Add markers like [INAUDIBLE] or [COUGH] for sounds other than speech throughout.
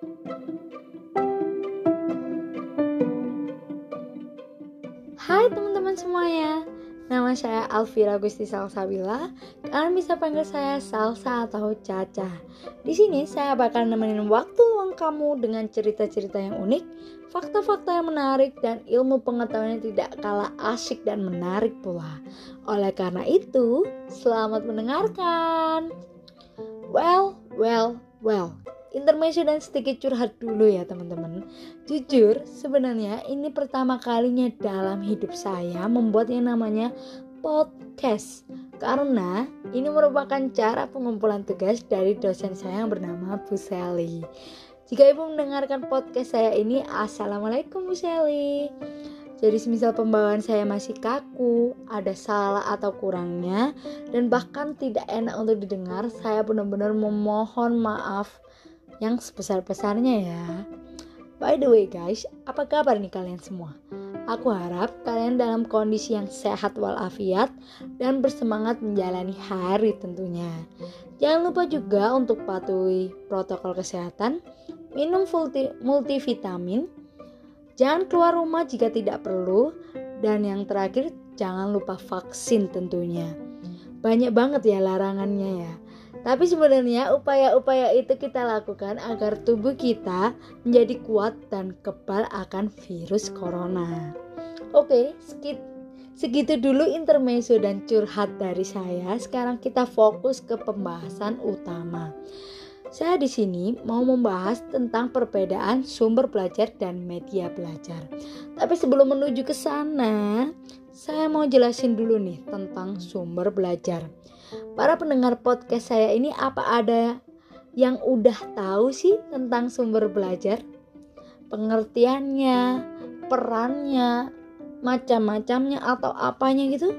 Hai teman-teman semuanya, nama saya Alvira Gusti Salsabila. Kalian bisa panggil saya Salsa atau Caca. Di sini saya bakal nemenin waktu luang kamu dengan cerita-cerita yang unik, fakta-fakta yang menarik, dan ilmu pengetahuan yang tidak kalah asyik dan menarik pula. Oleh karena itu, selamat mendengarkan. Well, well, well intermezzo dan sedikit curhat dulu ya teman-teman. Jujur sebenarnya ini pertama kalinya dalam hidup saya membuat yang namanya podcast. Karena ini merupakan cara pengumpulan tugas dari dosen saya yang bernama Bu Sally. Jika ibu mendengarkan podcast saya ini Assalamualaikum Bu Sally. Jadi semisal pembawaan saya masih kaku, ada salah atau kurangnya, dan bahkan tidak enak untuk didengar, saya benar-benar memohon maaf yang sebesar-besarnya ya. By the way guys, apa kabar nih kalian semua? Aku harap kalian dalam kondisi yang sehat walafiat dan bersemangat menjalani hari tentunya. Jangan lupa juga untuk patuhi protokol kesehatan, minum multi multivitamin, jangan keluar rumah jika tidak perlu, dan yang terakhir jangan lupa vaksin tentunya. Banyak banget ya larangannya ya. Tapi sebenarnya upaya-upaya itu kita lakukan agar tubuh kita menjadi kuat dan kebal akan virus corona. Oke, Segitu dulu intermezzo dan curhat dari saya. Sekarang kita fokus ke pembahasan utama. Saya di sini mau membahas tentang perbedaan sumber belajar dan media belajar. Tapi sebelum menuju ke sana, saya mau jelasin dulu nih tentang sumber belajar. Para pendengar podcast saya ini apa ada yang udah tahu sih tentang sumber belajar? Pengertiannya, perannya, macam-macamnya atau apanya gitu?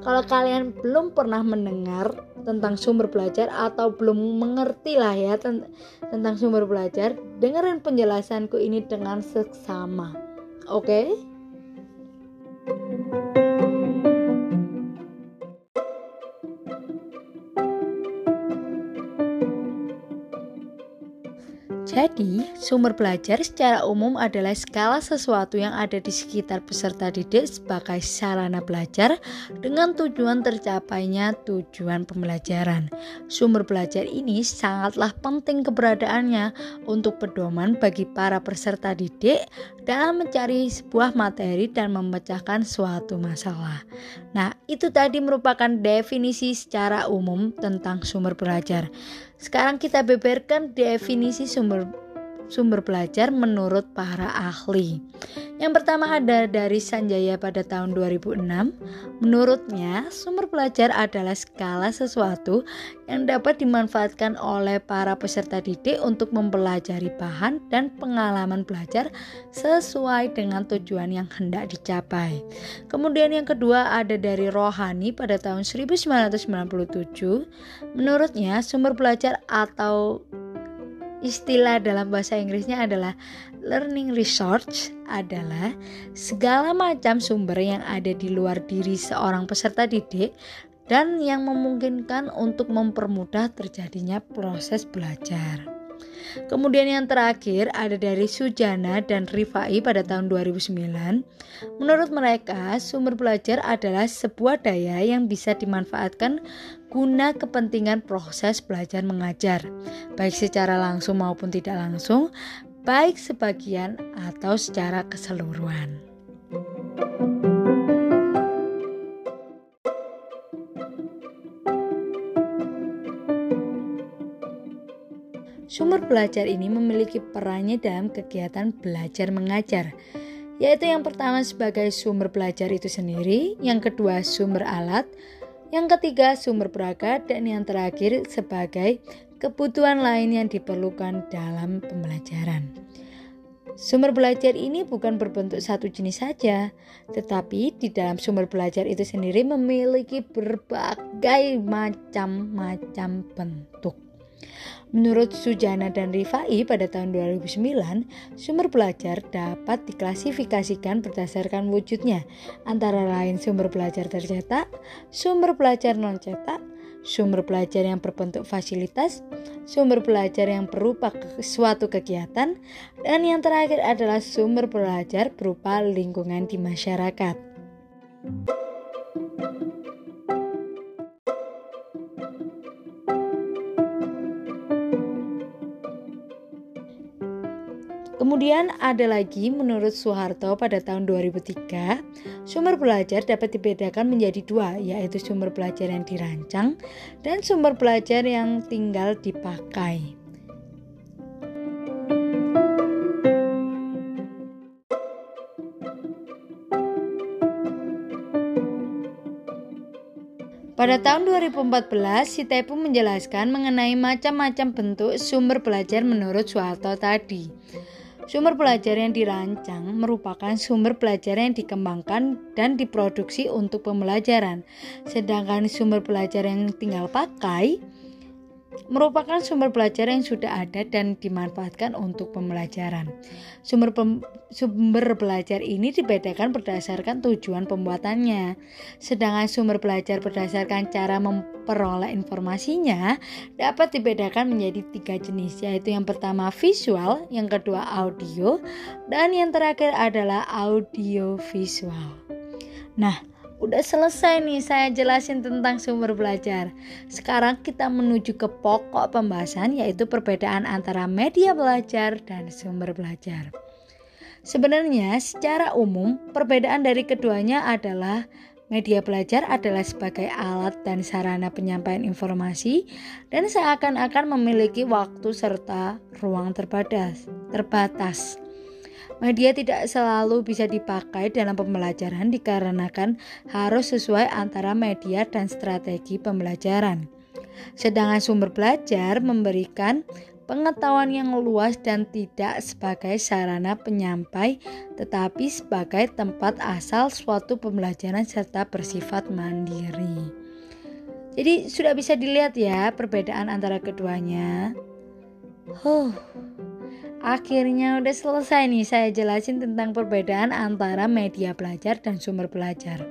Kalau kalian belum pernah mendengar tentang sumber belajar atau belum mengerti lah ya tentang sumber belajar, dengerin penjelasanku ini dengan seksama. Oke? Okay? Jadi, sumber belajar secara umum adalah skala sesuatu yang ada di sekitar peserta didik sebagai sarana belajar dengan tujuan tercapainya tujuan pembelajaran. Sumber belajar ini sangatlah penting keberadaannya untuk pedoman bagi para peserta didik dalam mencari sebuah materi dan memecahkan suatu masalah. Nah, itu tadi merupakan definisi secara umum tentang sumber belajar. Sekarang kita beberkan definisi sumber sumber belajar menurut para ahli. Yang pertama ada dari Sanjaya pada tahun 2006. Menurutnya, sumber belajar adalah skala sesuatu yang dapat dimanfaatkan oleh para peserta didik untuk mempelajari bahan dan pengalaman belajar sesuai dengan tujuan yang hendak dicapai. Kemudian yang kedua ada dari Rohani pada tahun 1997. Menurutnya, sumber belajar atau istilah dalam bahasa Inggrisnya adalah learning research adalah segala macam sumber yang ada di luar diri seorang peserta didik dan yang memungkinkan untuk mempermudah terjadinya proses belajar. Kemudian yang terakhir ada dari Sujana dan Rifai pada tahun 2009. Menurut mereka, sumber belajar adalah sebuah daya yang bisa dimanfaatkan guna kepentingan proses belajar mengajar, baik secara langsung maupun tidak langsung, baik sebagian atau secara keseluruhan. Sumber belajar ini memiliki perannya dalam kegiatan belajar mengajar, yaitu yang pertama sebagai sumber belajar itu sendiri, yang kedua sumber alat, yang ketiga sumber perangkat, dan yang terakhir sebagai kebutuhan lain yang diperlukan dalam pembelajaran. Sumber belajar ini bukan berbentuk satu jenis saja, tetapi di dalam sumber belajar itu sendiri memiliki berbagai macam-macam bentuk. Menurut Sujana dan Rifai pada tahun 2009, sumber belajar dapat diklasifikasikan berdasarkan wujudnya, antara lain sumber belajar tercetak, sumber belajar non cetak, sumber belajar yang berbentuk fasilitas, sumber belajar yang berupa suatu kegiatan, dan yang terakhir adalah sumber belajar berupa lingkungan di masyarakat. Kemudian ada lagi menurut Soeharto pada tahun 2003, sumber belajar dapat dibedakan menjadi dua, yaitu sumber belajar yang dirancang dan sumber belajar yang tinggal dipakai. Pada tahun 2014, Sitepu menjelaskan mengenai macam-macam bentuk sumber belajar menurut Soeharto tadi. Sumber belajar yang dirancang merupakan sumber belajar yang dikembangkan dan diproduksi untuk pembelajaran, sedangkan sumber belajar yang tinggal pakai merupakan sumber belajar yang sudah ada dan dimanfaatkan untuk pembelajaran. Sumber pem, sumber belajar ini dibedakan berdasarkan tujuan pembuatannya. Sedangkan sumber belajar berdasarkan cara memperoleh informasinya dapat dibedakan menjadi tiga jenis, yaitu yang pertama visual, yang kedua audio, dan yang terakhir adalah audio visual. Nah, Udah selesai nih saya jelasin tentang sumber belajar. Sekarang kita menuju ke pokok pembahasan yaitu perbedaan antara media belajar dan sumber belajar. Sebenarnya secara umum perbedaan dari keduanya adalah Media belajar adalah sebagai alat dan sarana penyampaian informasi dan seakan-akan memiliki waktu serta ruang terbatas. terbatas. Media tidak selalu bisa dipakai dalam pembelajaran dikarenakan harus sesuai antara media dan strategi pembelajaran. Sedangkan sumber belajar memberikan pengetahuan yang luas dan tidak sebagai sarana penyampai, tetapi sebagai tempat asal suatu pembelajaran serta bersifat mandiri. Jadi sudah bisa dilihat ya perbedaan antara keduanya. Huh. Akhirnya udah selesai nih saya jelasin tentang perbedaan antara media belajar dan sumber belajar.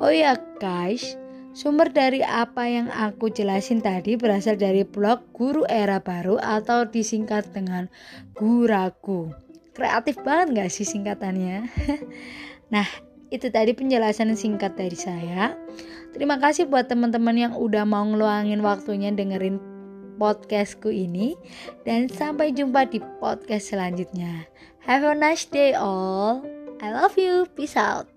Oh ya guys, sumber dari apa yang aku jelasin tadi berasal dari blog Guru Era Baru atau disingkat dengan Guraku. Kreatif banget gak sih singkatannya? [LAUGHS] nah, itu tadi penjelasan singkat dari saya. Terima kasih buat teman-teman yang udah mau ngeluangin waktunya dengerin podcastku ini dan sampai jumpa di podcast selanjutnya. Have a nice day all. I love you. Peace out.